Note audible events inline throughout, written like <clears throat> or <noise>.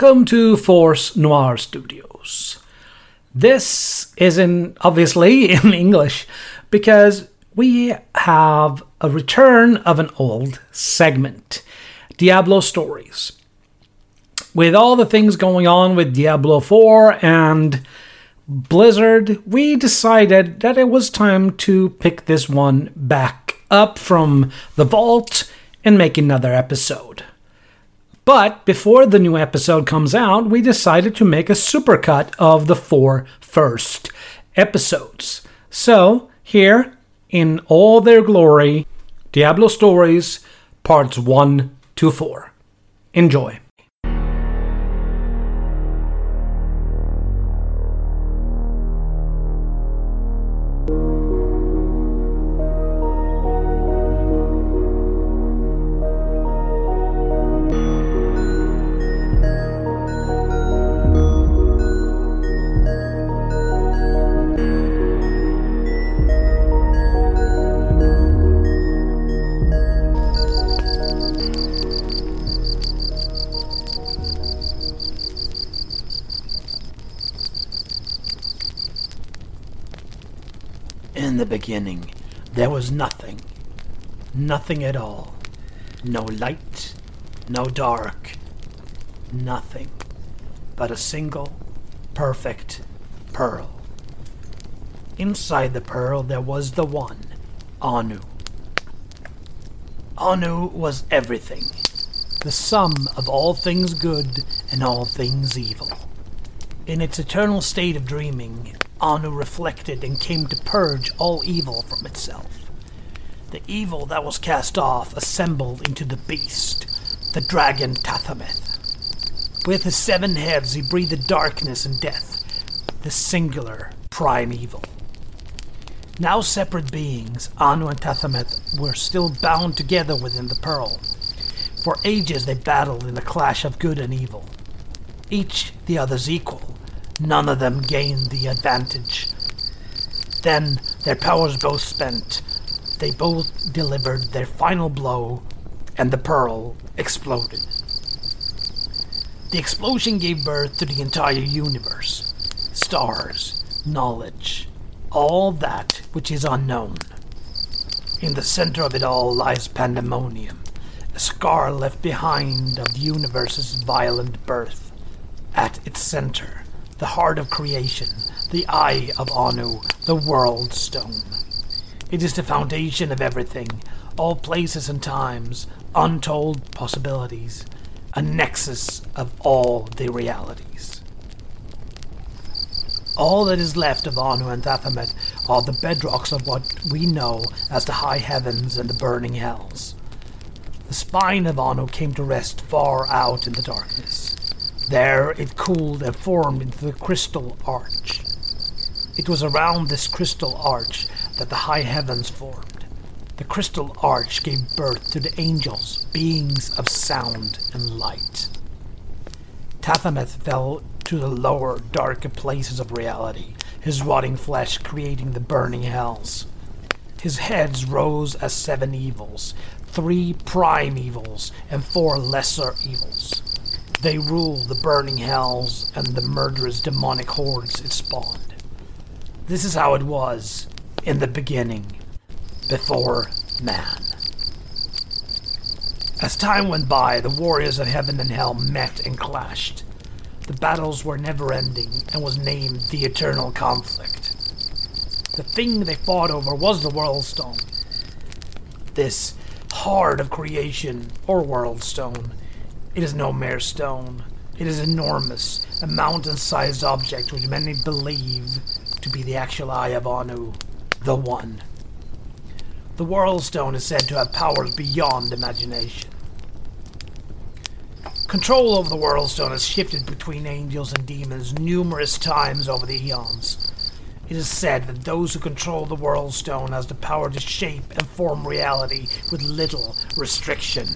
Welcome to Force Noir Studios. This is in obviously <laughs> in English because we have a return of an old segment, Diablo Stories. With all the things going on with Diablo 4 and Blizzard, we decided that it was time to pick this one back up from the vault and make another episode. But before the new episode comes out, we decided to make a supercut of the four first episodes. So, here, in all their glory, Diablo Stories, parts 1 to 4. Enjoy. Nothing at all. No light, no dark. Nothing. But a single, perfect pearl. Inside the pearl, there was the one, Anu. Anu was everything. The sum of all things good and all things evil. In its eternal state of dreaming, Anu reflected and came to purge all evil from itself. The evil that was cast off assembled into the beast, the dragon Tathamet. With his seven heads, he breathed darkness and death, the singular prime evil. Now separate beings, Anu and Tathamet were still bound together within the pearl. For ages they battled in a clash of good and evil, each the other's equal, None of them gained the advantage. Then, their powers both spent, they both delivered their final blow, and the pearl exploded. The explosion gave birth to the entire universe stars, knowledge, all that which is unknown. In the center of it all lies pandemonium, a scar left behind of the universe's violent birth. At its center, the heart of creation, the eye of Anu, the world stone. It is the foundation of everything, all places and times, untold possibilities, a nexus of all the realities. All that is left of Anu and Tathamet are the bedrocks of what we know as the high heavens and the burning hells. The spine of Anu came to rest far out in the darkness. There it cooled and formed into the crystal arch. It was around this crystal arch that the high heavens formed. The crystal arch gave birth to the angels, beings of sound and light. Tathamet fell to the lower, darker places of reality, his rotting flesh creating the burning hells. His heads rose as seven evils, three prime evils, and four lesser evils. They rule the burning hells and the murderous demonic hordes it spawned. This is how it was in the beginning, before man. As time went by, the warriors of heaven and hell met and clashed. The battles were never ending and was named the Eternal Conflict. The thing they fought over was the World Stone. This heart of creation, or World Stone, it is no mere stone. It is enormous, a mountain-sized object which many believe to be the actual eye of Anu, the One. The World Stone is said to have powers beyond imagination. Control over the World Stone has shifted between angels and demons numerous times over the eons. It is said that those who control the World Stone has the power to shape and form reality with little restriction.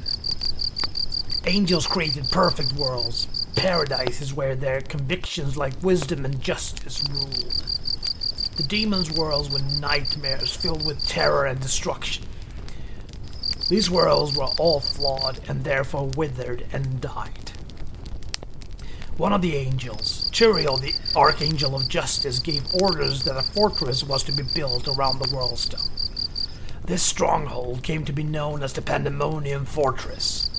Angels created perfect worlds, paradises where their convictions like wisdom and justice ruled. The demons' worlds were nightmares filled with terror and destruction. These worlds were all flawed and therefore withered and died. One of the angels, Tyrael, the Archangel of Justice, gave orders that a fortress was to be built around the Worldstone. This stronghold came to be known as the Pandemonium Fortress.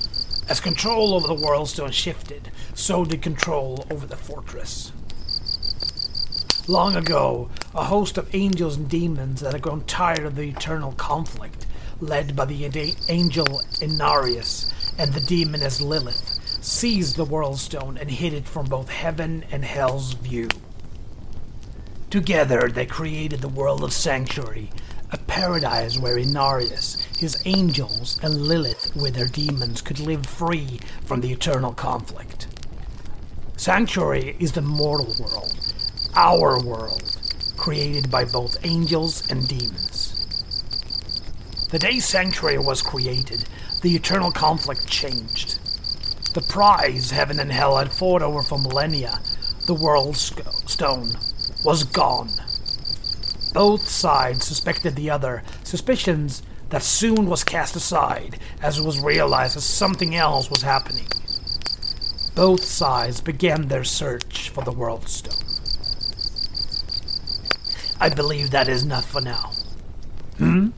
As control over the Worldstone shifted, so did control over the fortress. Long ago, a host of angels and demons that had grown tired of the eternal conflict, led by the angel Inarius and the demoness Lilith, seized the Worldstone and hid it from both heaven and hell's view. Together, they created the world of Sanctuary, a paradise where Inarius, his angels, and Lilith with their demons could live free from the eternal conflict. Sanctuary is the mortal world, our world, created by both angels and demons. The day Sanctuary was created, the eternal conflict changed. The prize heaven and hell had fought over for millennia, the world stone, was gone. Both sides suspected the other, suspicions that soon was cast aside as it was realized that something else was happening. Both sides began their search for the World Stone. I believe that is enough for now. Hmm?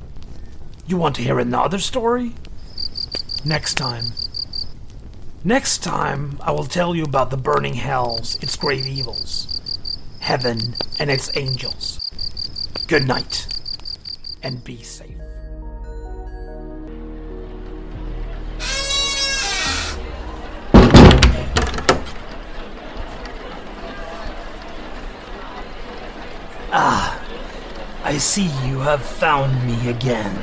You want to hear another story? Next time. Next time, I will tell you about the burning hells, its grave evils, heaven, and its angels. Good night, and be safe. I see you have found me again.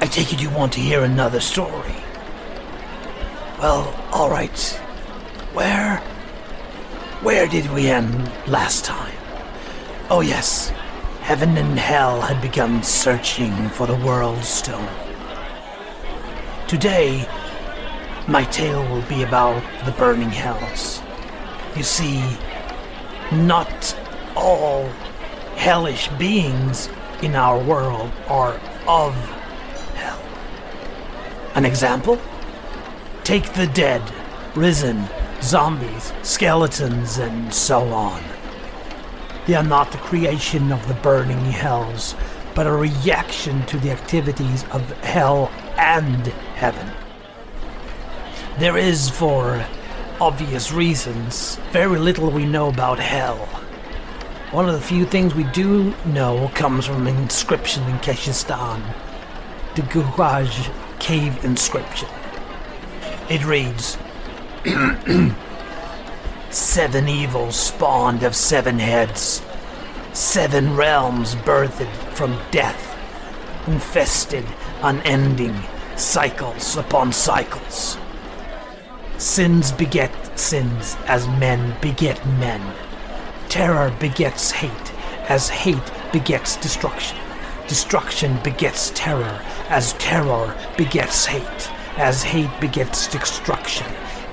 I take it you want to hear another story. Well, alright. Where. Where did we end last time? Oh, yes. Heaven and hell had begun searching for the World Stone. Today, my tale will be about the burning hells. You see, not all hellish beings in our world are of hell. An example? Take the dead, risen, zombies, skeletons, and so on. They are not the creation of the burning hells, but a reaction to the activities of hell and heaven. There is, for obvious reasons, very little we know about hell. One of the few things we do know comes from an inscription in Kehjistan, the Guhaj cave inscription. It reads <clears throat> Seven evils spawned of seven heads. Seven realms birthed from death. Infested, unending, cycles upon cycles. Sins beget sins as men beget men. Terror begets hate as hate begets destruction. Destruction begets terror as terror begets hate. As hate begets destruction.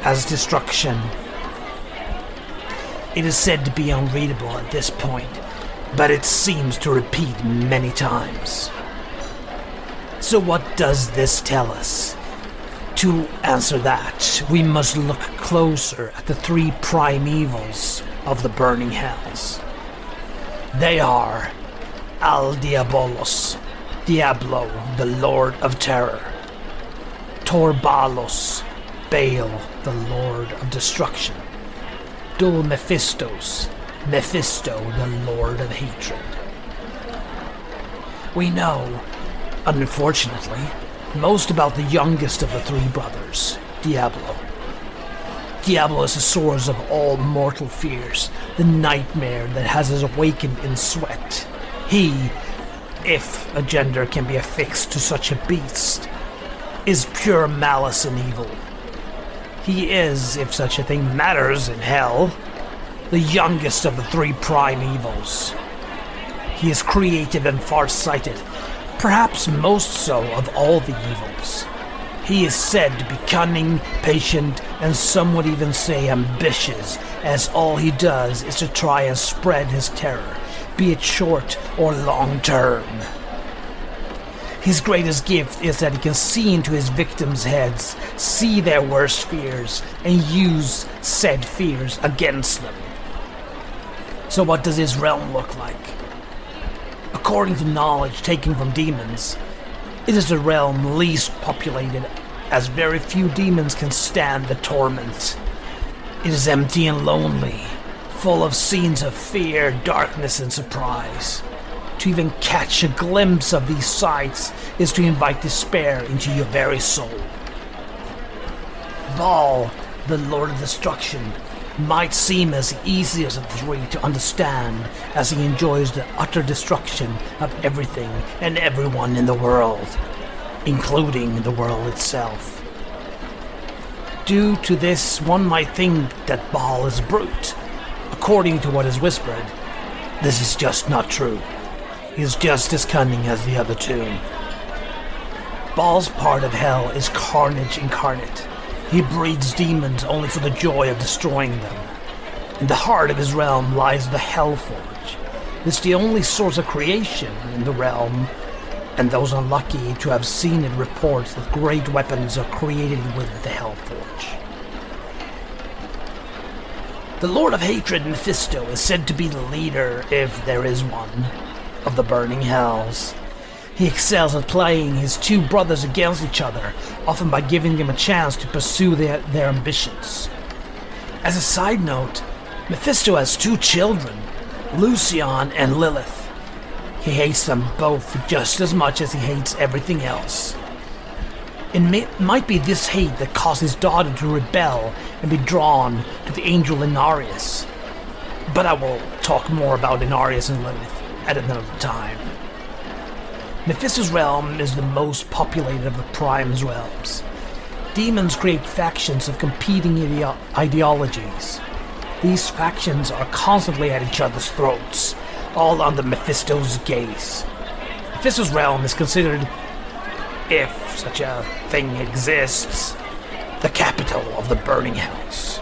As destruction it is said to be unreadable at this point, but it seems to repeat many times. So, what does this tell us? To answer that, we must look closer at the three prime evils of the burning hells. They are Al Diabolos, Diablo, the Lord of Terror, Torbalos, Baal, the Lord of Destruction, Dul Mephistos, Mephisto, the Lord of Hatred. We know, unfortunately, most about the youngest of the three brothers, Diablo. Diablo is the source of all mortal fears, the nightmare that has us awakened in sweat. He, if a gender can be affixed to such a beast, is pure malice and evil, he is, if such a thing matters in hell, the youngest of the three prime evils. He is creative and far-sighted, perhaps most so of all the evils. He is said to be cunning, patient, and some would even say ambitious, as all he does is to try and spread his terror, be it short or long term. His greatest gift is that he can see into his victims' heads, see their worst fears, and use said fears against them. So, what does his realm look like? According to knowledge taken from demons, it is the realm least populated, as very few demons can stand the torment. It is empty and lonely, full of scenes of fear, darkness, and surprise. To even catch a glimpse of these sights is to invite despair into your very soul. Baal, the Lord of Destruction, might seem as easy as the three to understand as he enjoys the utter destruction of everything and everyone in the world, including the world itself. Due to this, one might think that Baal is a brute. According to what is whispered, this is just not true. He is just as cunning as the other two. Baal's part of hell is carnage incarnate. He breeds demons only for the joy of destroying them. In the heart of his realm lies the Hellforge. It's the only source of creation in the realm, and those unlucky to have seen it report that great weapons are created with the Hellforge. The Lord of Hatred, Mephisto, is said to be the leader, if there is one, of the burning hells. He excels at playing his two brothers against each other, often by giving them a chance to pursue their, their ambitions. As a side note, Mephisto has two children, Lucion and Lilith. He hates them both just as much as he hates everything else. It may, might be this hate that caused his daughter to rebel and be drawn to the angel Inarius. But I will talk more about Inarius and Lilith at another time. Mephisto's realm is the most populated of the Prime's realms. Demons create factions of competing ideo- ideologies. These factions are constantly at each other's throats, all under Mephisto's gaze. Mephisto's realm is considered, if such a thing exists, the capital of the burning hells.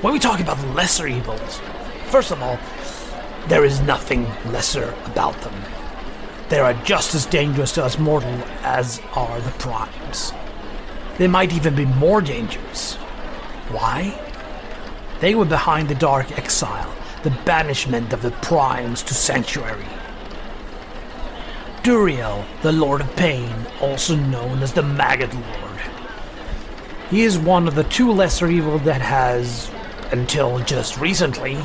When we talk about lesser evils, first of all, there is nothing lesser about them. They are just as dangerous to us mortal as are the primes. They might even be more dangerous. Why? They were behind the Dark Exile, the banishment of the primes to Sanctuary. Duriel, the Lord of Pain, also known as the Maggot Lord. He is one of the two lesser evil that has, until just recently,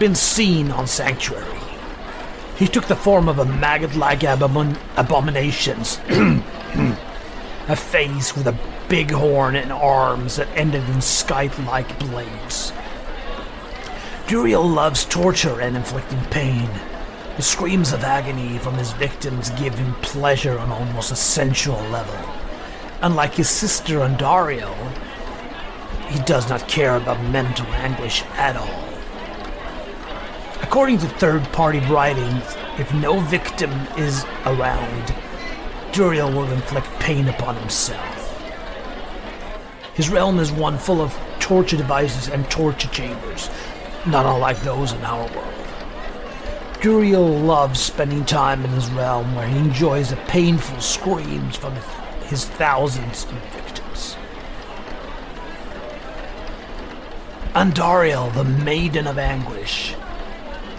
been seen on Sanctuary. He took the form of a maggot like abomin- abominations. <clears throat> a face with a big horn and arms that ended in scythe like blades. Duriel loves torture and inflicting pain. The screams of agony from his victims give him pleasure on almost a sensual level. Unlike his sister Andariel, he does not care about mental anguish at all. According to third party writings, if no victim is around, Duriel will inflict pain upon himself. His realm is one full of torture devices and torture chambers, not unlike those in our world. Duriel loves spending time in his realm where he enjoys the painful screams from his thousands of victims. Andariel, the Maiden of Anguish.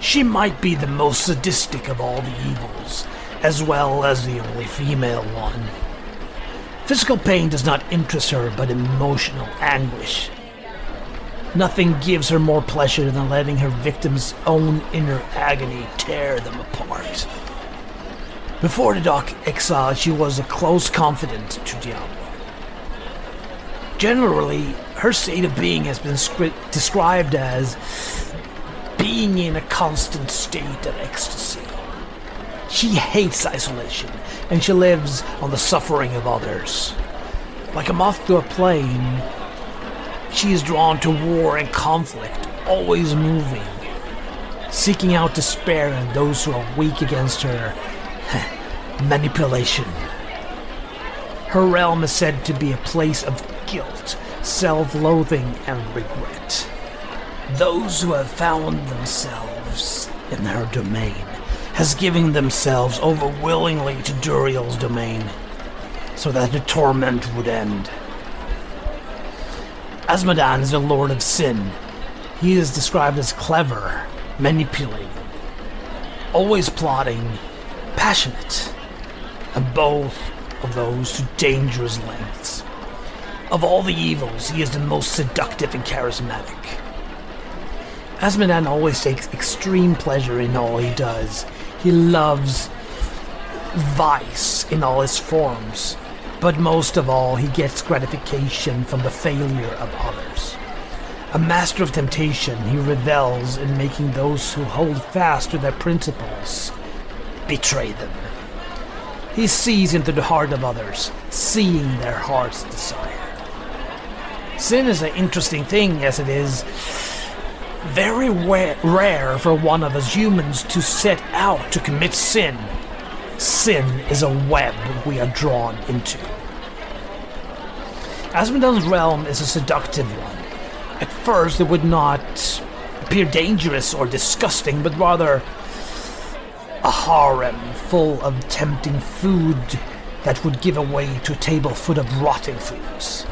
She might be the most sadistic of all the evils, as well as the only female one. Physical pain does not interest her, but emotional anguish. Nothing gives her more pleasure than letting her victim's own inner agony tear them apart. Before the Dark Exile, she was a close confidant to Diablo. Generally, her state of being has been scri- described as being in a constant state of ecstasy. She hates isolation, and she lives on the suffering of others. Like a moth to a flame, she is drawn to war and conflict, always moving, seeking out despair in those who are weak against her. <laughs> Manipulation. Her realm is said to be a place of guilt, self loathing, and regret. Those who have found themselves in her domain has given themselves over willingly to Duriel's domain, so that the torment would end. Azmodan is the Lord of Sin. He is described as clever, manipulating, always plotting, passionate, and both of those to dangerous lengths. Of all the evils, he is the most seductive and charismatic. Azmodan always takes extreme pleasure in all he does. He loves vice in all its forms, but most of all, he gets gratification from the failure of others. A master of temptation, he revels in making those who hold fast to their principles betray them. He sees into the heart of others, seeing their heart's desire. Sin is an interesting thing as it is very wa- rare for one of us humans to set out to commit sin. Sin is a web we are drawn into. Azmodan's realm is a seductive one. At first, it would not appear dangerous or disgusting, but rather a harem full of tempting food that would give away to a table full of rotting foods.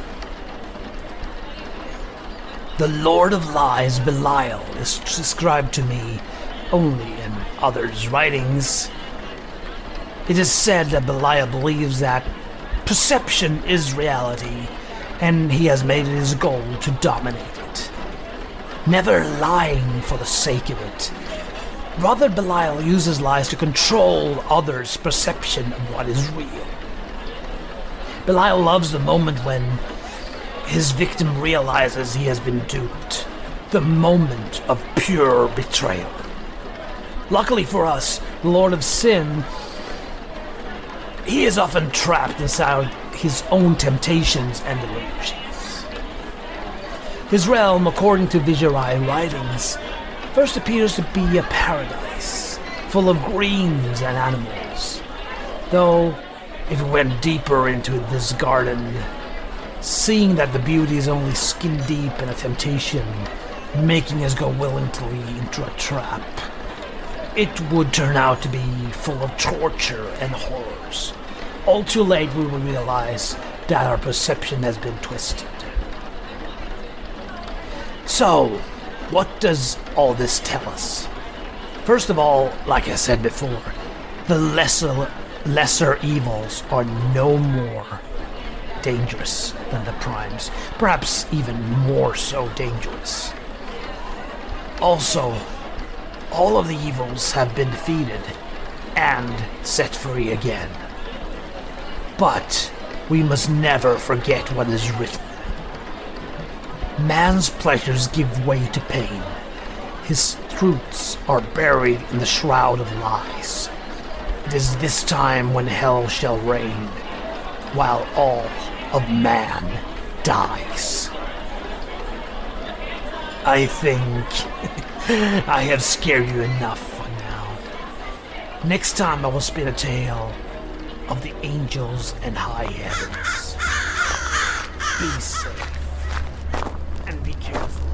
The Lord of Lies, Belial, is described to me only in others' writings. It is said that Belial believes that perception is reality, and he has made it his goal to dominate it. Never lying for the sake of it. Rather, Belial uses lies to control others' perception of what is real. Belial loves the moment when his victim realizes he has been duped. The moment of pure betrayal. Luckily for us, the Lord of Sin, he is often trapped inside his own temptations and illusions. His realm, according to Vizjerei writings, first appears to be a paradise, full of greens and animals. Though, if we went deeper into this garden, seeing that the beauty is only skin deep in a temptation, making us go willingly into a trap. It would turn out to be full of torture and horrors. All too late, we will realize that our perception has been twisted. So, what does all this tell us? First of all, like I said before, the lesser lesser evils are no more dangerous than the primes, perhaps even more so dangerous. Also, all of the evils have been defeated and set free again. But we must never forget what is written. Man's pleasures give way to pain. His truths are buried in the shroud of lies. It is this time when hell shall reign, while all of man dies. I think <laughs> I have scared you enough for now. Next time I will spin a tale of the angels and high heavens. Be safe and be careful.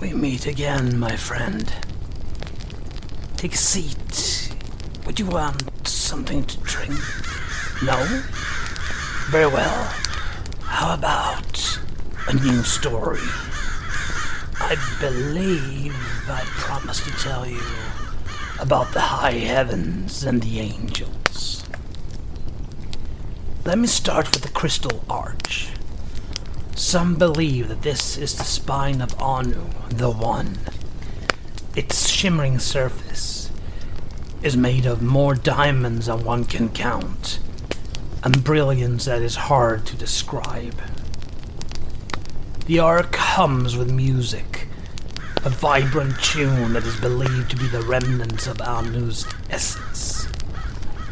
We meet again, my friend. Take a seat. Would you want something to drink? No? Very well. How about a new story? I believe I promised to tell you about the high heavens and the angels. Let me start with the Crystal Arch. Some believe that this is the spine of Anu, the One. Its shimmering surface is made of more diamonds than one can count and brilliance that is hard to describe. The ark hums with music, a vibrant tune that is believed to be the remnants of Anu's essence.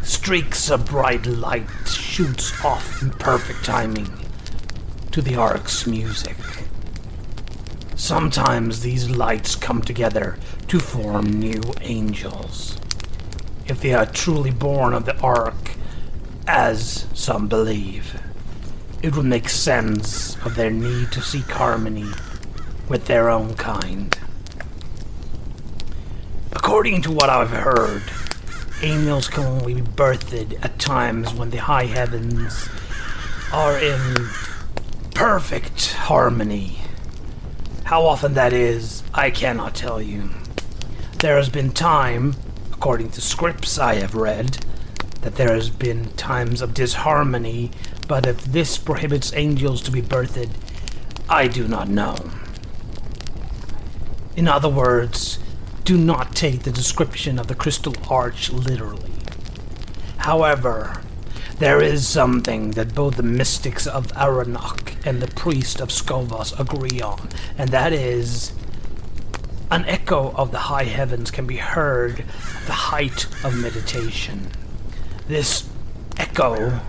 Streaks of bright light shoots off in perfect timing to the ark's music. Sometimes these lights come together to form new angels. If they are truly born of the ark, as some believe. It would make sense of their need to seek harmony with their own kind. According to what I've heard, angels can only be birthed at times when the high heavens are in perfect harmony. How often that is, I cannot tell you. There has been time, according to scripts I have read, that there has been times of disharmony, but if this prohibits angels to be birthed, I do not know. In other words, do not take the description of the crystal arch literally. However, there is something that both the mystics of Aranoch and the priest of Skovos agree on, and that is an echo of the high heavens can be heard at the height of meditation. This echo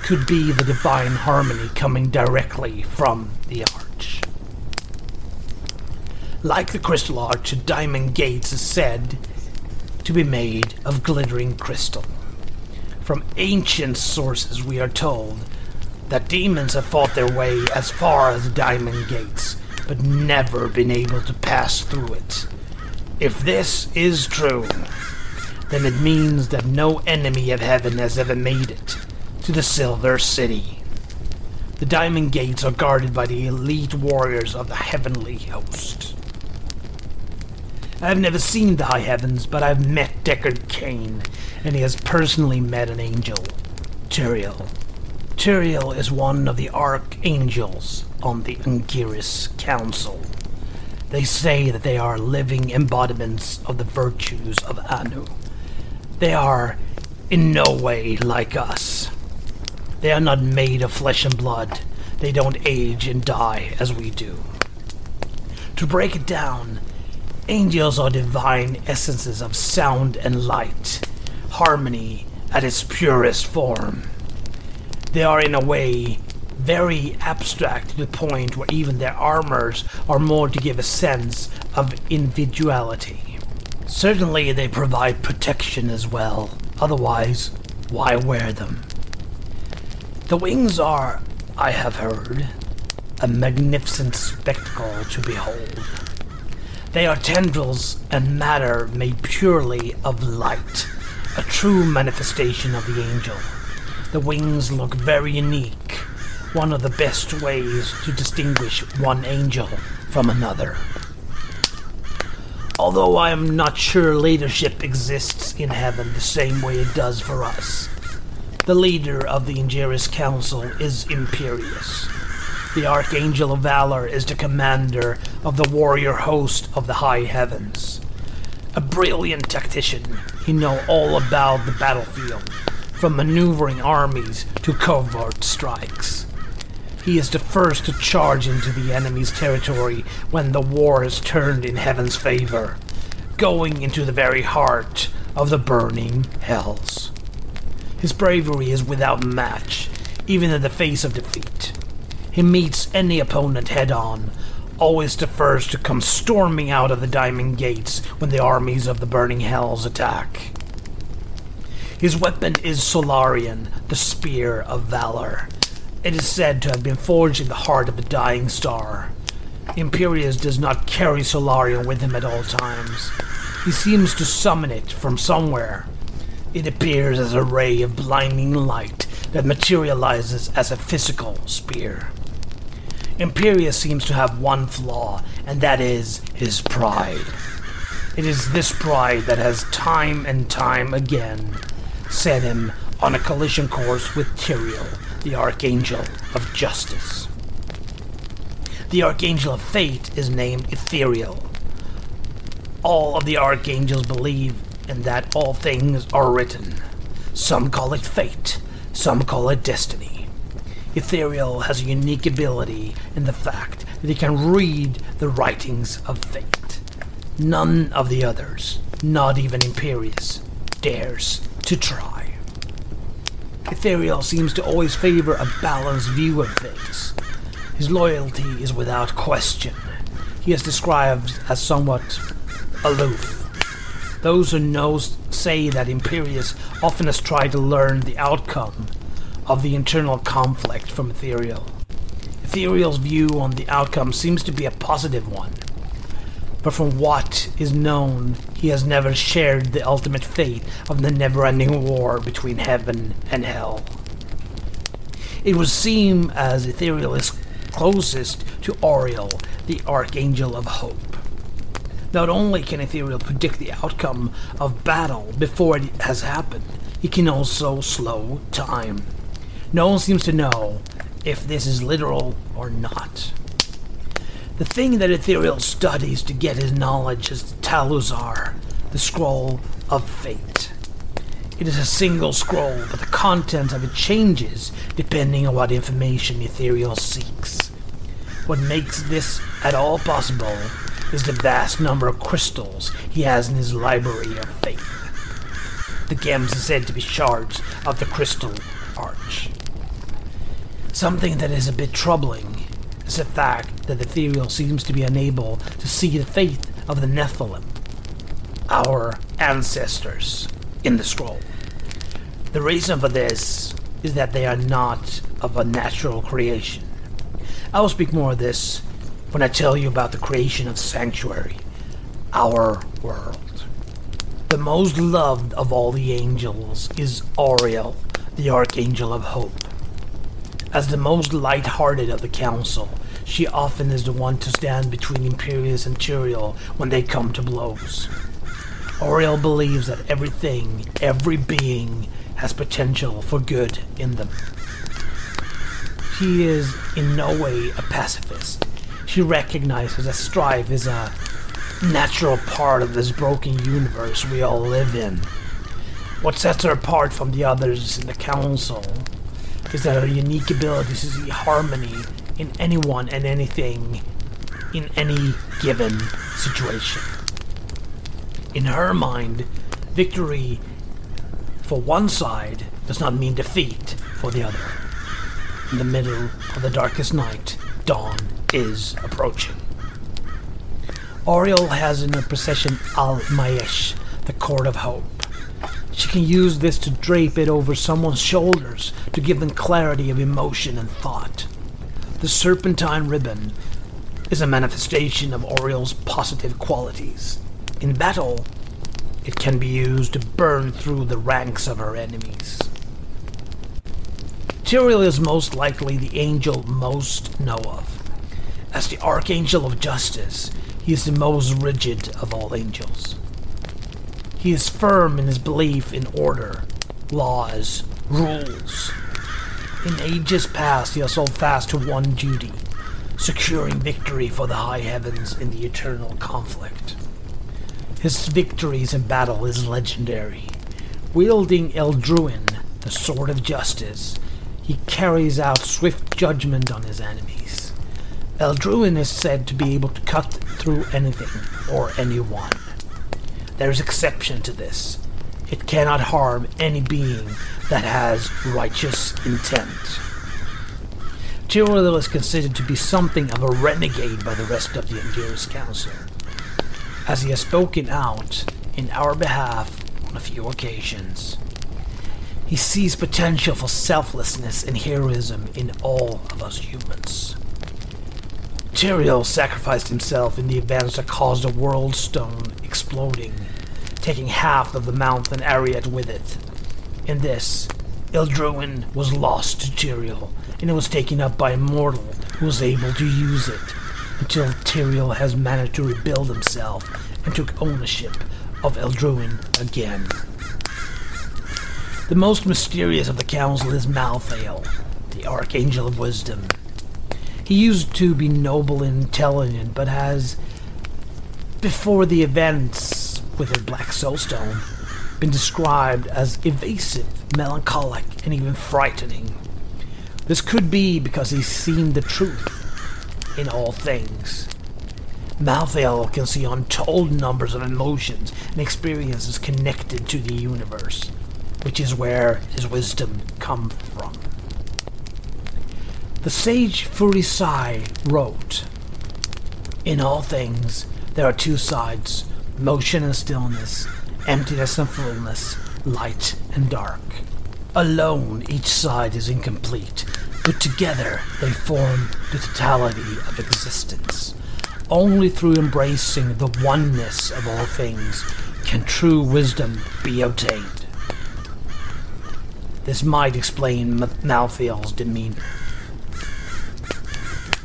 could be the divine harmony coming directly from the arch. Like the crystal arch, a diamond gates is said to be made of glittering crystal. From ancient sources, we are told that demons have fought their way as far as diamond gates, but never been able to pass through it. If this is true, then it means that no enemy of heaven has ever made it to the Silver City. The Diamond Gates are guarded by the elite warriors of the Heavenly Host. I have never seen the High Heavens, but I've met Deckard Cain, and he has personally met an angel, Tyrael. Tyrael is one of the archangels on the Angiris Council. They say that they are living embodiments of the virtues of Anu. They are in no way like us. They are not made of flesh and blood. They don't age and die as we do. To break it down, angels are divine essences of sound and light, harmony at its purest form. They are, in a way, very abstract to the point where even their armors are more to give a sense of individuality. Certainly, they provide protection as well, otherwise, why wear them? The wings are, I have heard, a magnificent spectacle to behold. They are tendrils and matter made purely of light, a true manifestation of the angel. The wings look very unique, one of the best ways to distinguish one angel from another. Although I am not sure leadership exists in heaven the same way it does for us. The leader of the Angiris Council is Imperius. The Archangel of Valor is the commander of the warrior host of the high heavens. A brilliant tactician, he knows all about the battlefield, from maneuvering armies to covert strikes. He is the first to charge into the enemy's territory when the war is turned in heaven's favor, going into the very heart of the burning hells. His bravery is without match, even in the face of defeat. He meets any opponent head on, always the first to come storming out of the Diamond Gates when the armies of the Burning Hells attack. His weapon is Solarian, the Spear of Valor. It is said to have been forged in the heart of a dying star. Imperius does not carry Solarian with him at all times. He seems to summon it from somewhere, it appears as a ray of blinding light that materializes as a physical spear. Imperius seems to have one flaw, and that is his pride. It is this pride that has time and time again set him on a collision course with Tyrael, the Archangel of Justice. The Archangel of Fate is named Itherael. All of the Archangels believe in that all things are written. Some call it fate, some call it destiny. Itherael has a unique ability in the fact that he can read the writings of fate. None of the others, not even Imperius, dares to try. Itherael seems to always favor a balanced view of things. His loyalty is without question. He is described as somewhat aloof those who know say that Imperius often has tried to learn the outcome of the internal conflict from Itherael. Itherael's view on the outcome seems to be a positive one, but from what is known, he has never shared the ultimate fate of the never ending war between heaven and hell. It would seem as Itherael is closest to Auriel, the Archangel of Hope. Not only can Itherael predict the outcome of battle before it has happened, he can also slow time. No one seems to know if this is literal or not. The thing that Itherael studies to get his knowledge is the Talus'ar, the Scroll of Fate. It is a single scroll, but the content of it changes depending on what information Itherael seeks. What makes this at all possible is the vast number of crystals he has in his library of faith. The gems are said to be shards of the crystal arch. Something that is a bit troubling is the fact that the Itherael seems to be unable to see the faith of the Nephilim, our ancestors, in the scroll. The reason for this is that they are not of a natural creation. I will speak more of this when I tell you about the creation of Sanctuary, our world. The most loved of all the angels is Auriel, the Archangel of Hope. As the most light-hearted of the council, she often is the one to stand between Imperius and Tyrael when they come to blows. Auriel believes that everything, every being, has potential for good in them. She is in no way a pacifist. She recognizes that strife is a natural part of this broken universe we all live in. What sets her apart from the others in the council is that her unique ability to see harmony in anyone and anything in any given situation. In her mind, victory for one side does not mean defeat for the other. In the middle of the darkest night, dawn is approaching. Auriel has in her possession Al Maesh, the Cord of Hope. She can use this to drape it over someone's shoulders to give them clarity of emotion and thought. The serpentine ribbon is a manifestation of Auriel's positive qualities. In battle, it can be used to burn through the ranks of her enemies. Tyrael is most likely the angel most know of. As the Archangel of Justice, he is the most rigid of all angels. He is firm in his belief in order, laws, rules. In ages past, he has held fast to one duty securing victory for the high heavens in the eternal conflict. His victories in battle is legendary. Wielding Eldruin, the Sword of Justice, he carries out swift judgment on his enemies. Eldruin is said to be able to cut through anything or anyone. There's exception to this. It cannot harm any being that has righteous intent. Tyrael is considered to be something of a renegade by the rest of the Angiris Council, as he has spoken out in our behalf on a few occasions. He sees potential for selflessness and heroism in all of us humans. Tyrael sacrificed himself in the events that caused the World Stone exploding, taking half of the mountain Arreat with it. In this, Eldruin was lost to Tyrael, and it was taken up by a mortal who was able to use it, until Tyrael has managed to rebuild himself and took ownership of Eldruin again. The most mysterious of the council is Malthael, the Archangel of Wisdom. He used to be noble and intelligent, but has, before the events with the Black Soulstone, been described as evasive, melancholic, and even frightening. This could be because he's seen the truth in all things. Malthael can see untold numbers of emotions and experiences connected to the universe, which is where his wisdom comes from. The sage Furisai wrote, In all things, there are two sides motion and stillness, emptiness and fullness, light and dark. Alone, each side is incomplete, but together they form the totality of existence. Only through embracing the oneness of all things can true wisdom be obtained. This might explain M- Malthael's demeanor.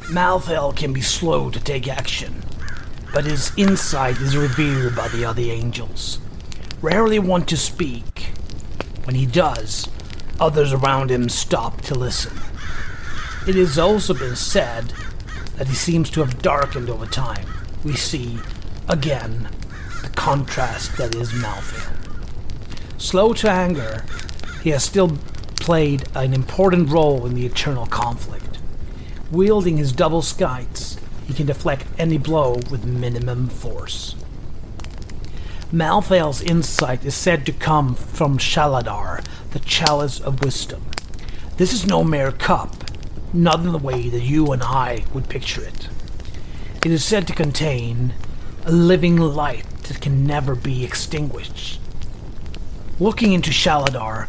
Malthael can be slow to take action, but his insight is revered by the other angels. Rarely want to speak. When he does, others around him stop to listen. It has also been said that he seems to have darkened over time. We see, again, the contrast that is Malthael. Slow to anger, he has still played an important role in the eternal conflict. Wielding his double scythes, he can deflect any blow with minimum force. Malthael's insight is said to come from Chalad'ar, the chalice of wisdom. This is no mere cup, not in the way that you and I would picture it. It is said to contain a living light that can never be extinguished. Looking into Chalad'ar,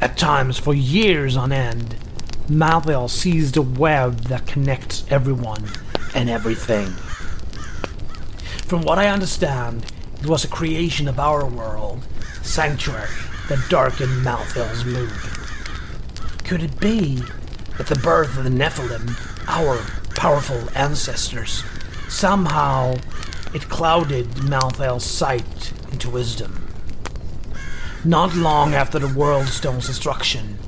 at times for years on end, Malthael sees the web that connects everyone and everything. From what I understand, it was a creation of our world, Sanctuary, that darkened Malthael's mood. Could it be that the birth of the Nephilim, our powerful ancestors, somehow it clouded Malthael's sight into wisdom? Not long after the World Stone's destruction,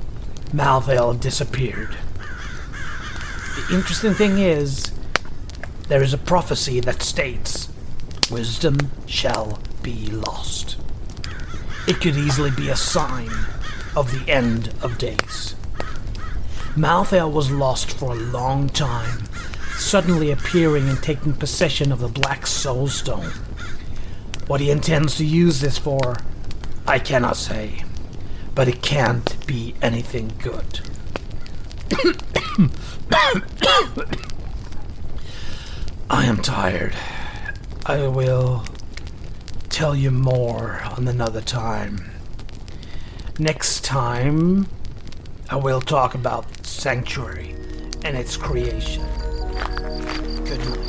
Malthael disappeared. The interesting thing is, there is a prophecy that states, Wisdom shall be lost. It could easily be a sign of the end of days. Malthael was lost for a long time, suddenly appearing and taking possession of the Black Soul Stone. What he intends to use this for I cannot say, but it can't be anything good. <coughs> I am tired. I will tell you more on another time. Next time, I will talk about Sanctuary and its creation. Good night.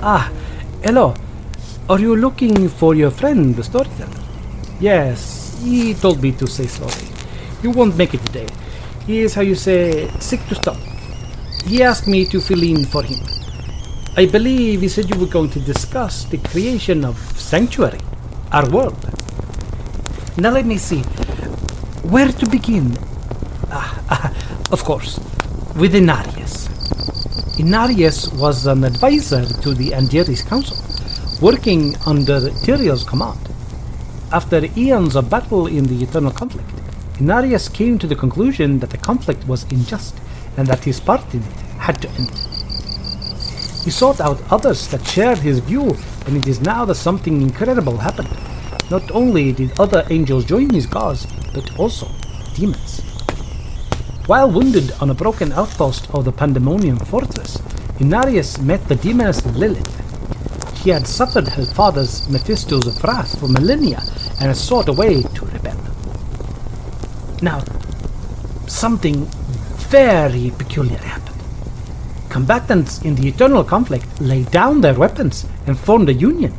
Ah, hello. Are you looking for your friend, the storyteller? Yes, he told me to say sorry. You won't make it today. He is, how you say, sick to stop. He asked me to fill in for him. I believe he said you were going to discuss the creation of Sanctuary, our world. Now let me see. Where to begin? Ah, ah, of course, with Inarius. Inarius was an advisor to the Angiris Council working under Tyrael's command. After eons of battle in the eternal conflict, Inarius came to the conclusion that the conflict was unjust and that his part in it had to end. He sought out others that shared his view, and it is now that something incredible happened. Not only did other angels join his cause, but also demons. While wounded on a broken outpost of the Pandemonium fortress, Inarius met the demoness Lilith, he had suffered his father's Mephisto's wrath for millennia and had sought a way to rebel. Now, something very peculiar happened. Combatants in the eternal conflict laid down their weapons and formed a union.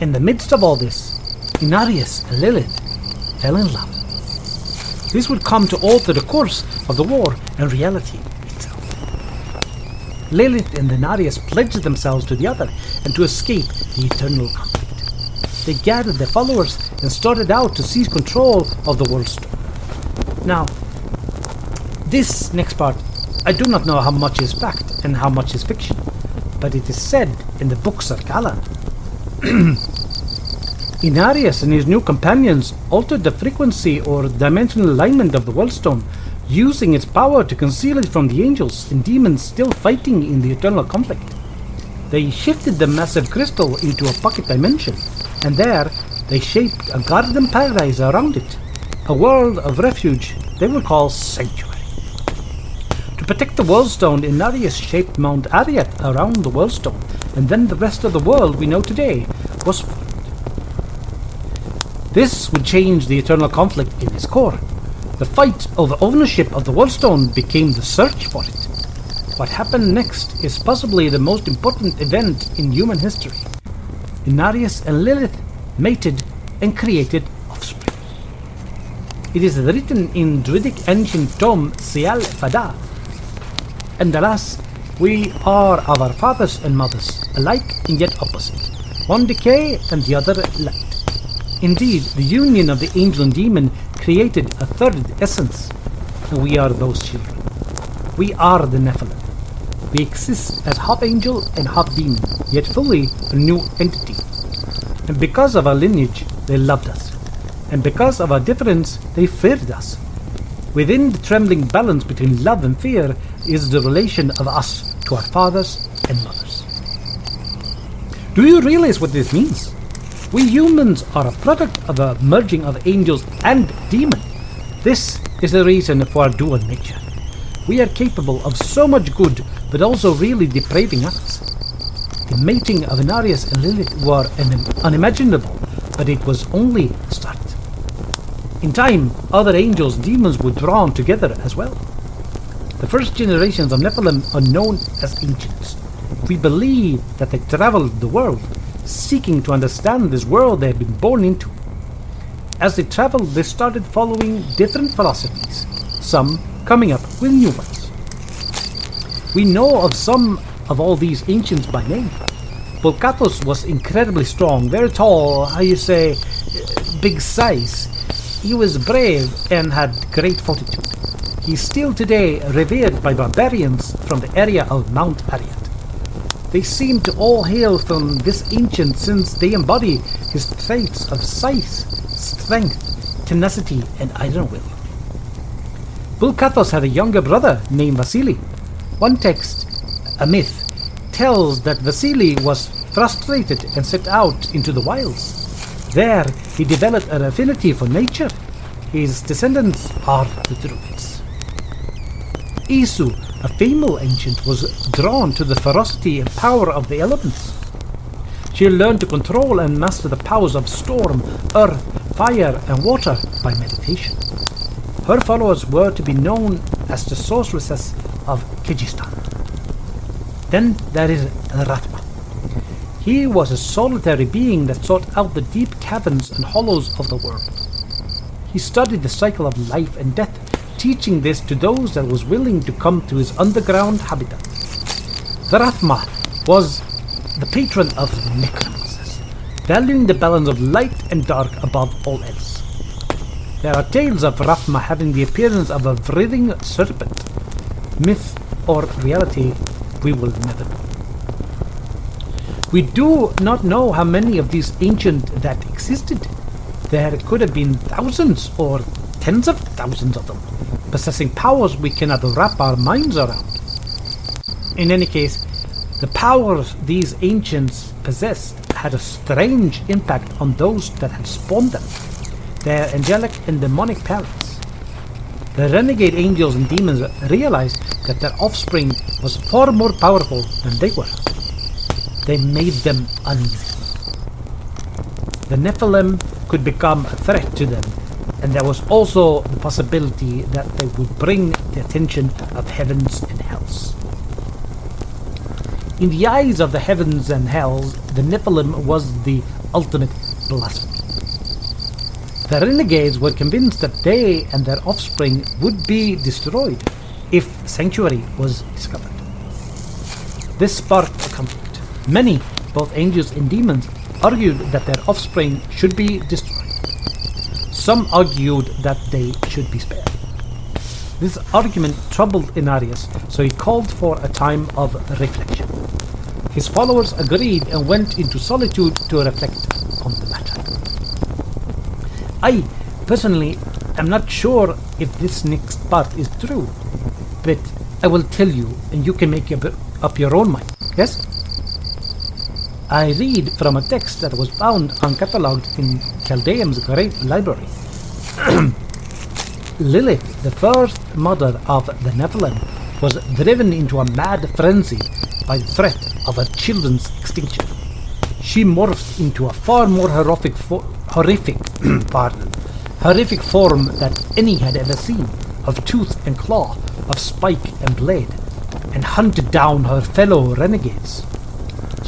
In the midst of all this, Inarius and Lilith fell in love. This would come to alter the course of the war and reality Lilith and Inarius pledged themselves to the other and to escape the eternal conflict. They gathered their followers and started out to seize control of the world stone. Now, this next part, I do not know how much is fact and how much is fiction, but it is said in the books of Kalan. <clears throat> Inarius and his new companions altered the frequency or dimensional alignment of the world stone using its power to conceal it from the angels and demons still fighting in the eternal conflict. They shifted the massive crystal into a pocket dimension, and there they shaped a garden paradise around it, a world of refuge they would call Sanctuary. To protect the Worldstone, Inarius shaped Mount Arreat around the Worldstone, and then the rest of the world we know today was formed. This would change the eternal conflict in its core, the fight over ownership of the Worldstone became the search for it. What happened next is possibly the most important event in human history. Inarius and Lilith mated and created offspring. It is written in Druidic ancient tome Scéal Fada. And alas, we are our fathers and mothers, alike and yet opposite. One decay and the other light. Indeed, the union of the angel and demon created a third essence, and we are those children. We are the Nephilim. We exist as half angel and half demon, yet fully a new entity. And because of our lineage, they loved us. And because of our difference, they feared us. Within the trembling balance between love and fear is the relation of us to our fathers and mothers. Do you realize what this means? We humans are a product of a merging of angels and demons. This is the reason for our dual nature. We are capable of so much good, but also really depraving acts. The mating of Inarius and Lilith were unimaginable, but it was only a start. In time, other angels and demons were drawn together as well. The first generations of Nephilim are known as ancients. We believe that they traveled the world, seeking to understand this world they had been born into. As they traveled, they started following different philosophies, some coming up with new ones. We know of some of all these ancients by name. Bul-Kathos was incredibly strong, very tall, how you say, big size. He was brave and had great fortitude. He's still today revered by barbarians from the area of Mount Arreat. They seem to all hail from this ancient since they embody his traits of size, strength, tenacity, and iron will. Bul-Kathos had a younger brother named Vasily. One text, a myth, tells that Vasily was frustrated and set out into the wilds. There, he developed an affinity for nature. His descendants are the Druids. Esu, a female ancient, was drawn to the ferocity and power of the elements. She learned to control and master the powers of storm, earth, fire, and water by meditation. Her followers were to be known as the sorceresses of Kehjistan. Then there is Rathma. He was a solitary being that sought out the deep caverns and hollows of the world. He studied the cycle of life and death, teaching this to those that was willing to come to his underground habitat. The Rathma was the patron of necromancers, valuing the balance of light and dark above all else. There are tales of Rathma having the appearance of a writhing serpent. Myth or reality, we will never know. We do not know how many of these ancient that existed. There could have been thousands or tens of thousands of them, possessing powers we cannot wrap our minds around. In any case, the powers these ancients possessed had a strange impact on those that had spawned them their angelic and demonic parents. The renegade angels and demons realized that their offspring was far more powerful than they were. They made them uneasy. The Nephilim could become a threat to them, and there was also the possibility that they would bring the attention of heavens and hells. In the eyes of the heavens and hells, the Nephilim was the ultimate blasphemy. The renegades were convinced that they and their offspring would be destroyed if sanctuary was discovered. This sparked a conflict. Many, both angels and demons, argued that their offspring should be destroyed. Some argued that they should be spared. This argument troubled Inarius, so he called for a time of reflection. His followers agreed and went into solitude to reflect on the matter. I personally am not sure if this next part is true, but I will tell you and you can make up your own mind. Yes? I read from a text that was found uncatalogued in Caldeum's great library. <clears throat> Lilith, the first mother of the Nephilim, was driven into a mad frenzy by the threat of her children's extinction. She morphed into a far more horrific, fo- horrific, <clears throat> pardon, horrific form that any had ever seen, of tooth and claw, of spike and blade, and hunted down her fellow renegades.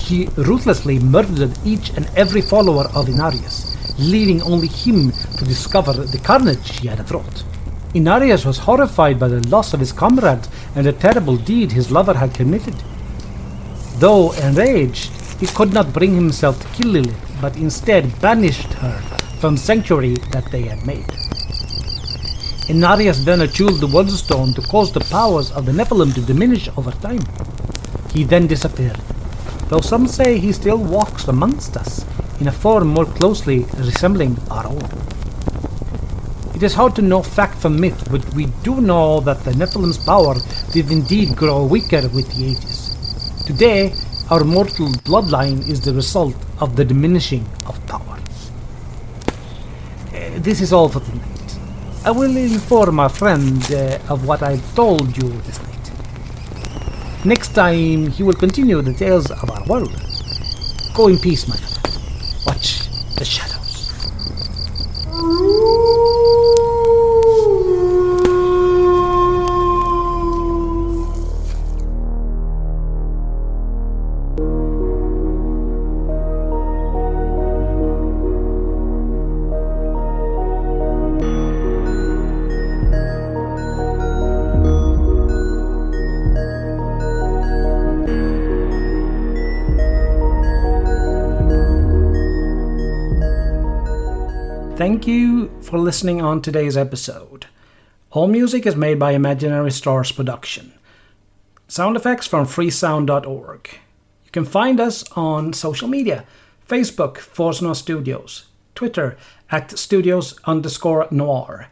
He ruthlessly murdered each and every follower of Inarius, leaving only him to discover the carnage he had wrought. Inarius was horrified by the loss of his comrade and the terrible deed his lover had committed. Though enraged, he could not bring himself to kill Lilith, but instead banished her from sanctuary that they had made. Inarius then attuned the Worldstone to cause the powers of the Nephilim to diminish over time. He then disappeared, though some say he still walks amongst us in a form more closely resembling our own. It is hard to know fact from myth, but we do know that the Nephilim's power did indeed grow weaker with the ages. Today, our mortal bloodline is the result of the diminishing of power. Uh, this is all for tonight. I will inform our friend uh, of what I told you this night. Next time, he will continue the tales of our world. Go in peace, my friend. Watch the shadows. Thank you for listening on today's episode. All music is made by Imaginary Stars Production. Sound effects from freesound.org. You can find us on social media Facebook, Force Noir Studios, Twitter at studios underscore noir,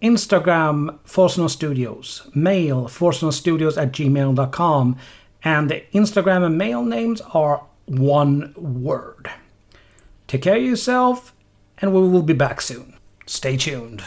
Instagram, Force Noir Studios, mail, forcenoirstudios at gmail.com, and the Instagram and mail names are one word. Take care of yourself and we will be back soon. Stay tuned.